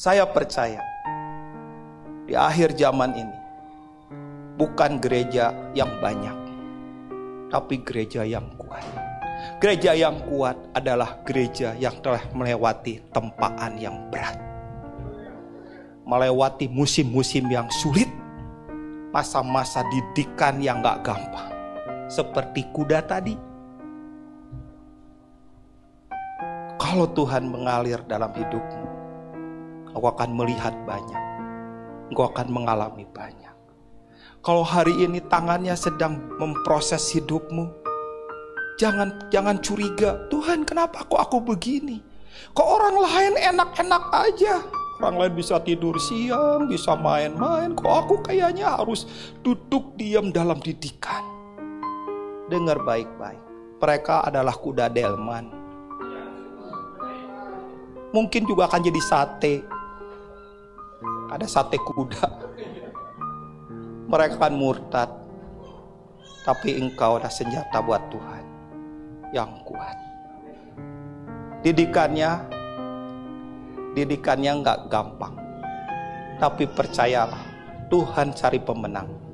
Saya percaya di akhir zaman ini bukan gereja yang banyak, tapi gereja yang kuat. Gereja yang kuat adalah gereja yang telah melewati tempaan yang berat. Melewati musim-musim yang sulit, masa-masa didikan yang gak gampang. Seperti kuda tadi. Kalau Tuhan mengalir dalam hidupmu, engkau akan melihat banyak. Engkau akan mengalami banyak. Kalau hari ini tangannya sedang memproses hidupmu, Jangan jangan curiga. Tuhan, kenapa kok aku begini? Kok orang lain enak-enak aja? Orang lain bisa tidur siang, bisa main-main. Kok aku kayaknya harus duduk diam dalam didikan? Dengar baik-baik. Mereka adalah kuda delman. Mungkin juga akan jadi sate. Ada sate kuda. Mereka akan murtad. Tapi engkau adalah senjata buat Tuhan yang kuat. Didikannya, didikannya nggak gampang. Tapi percayalah, Tuhan cari pemenang.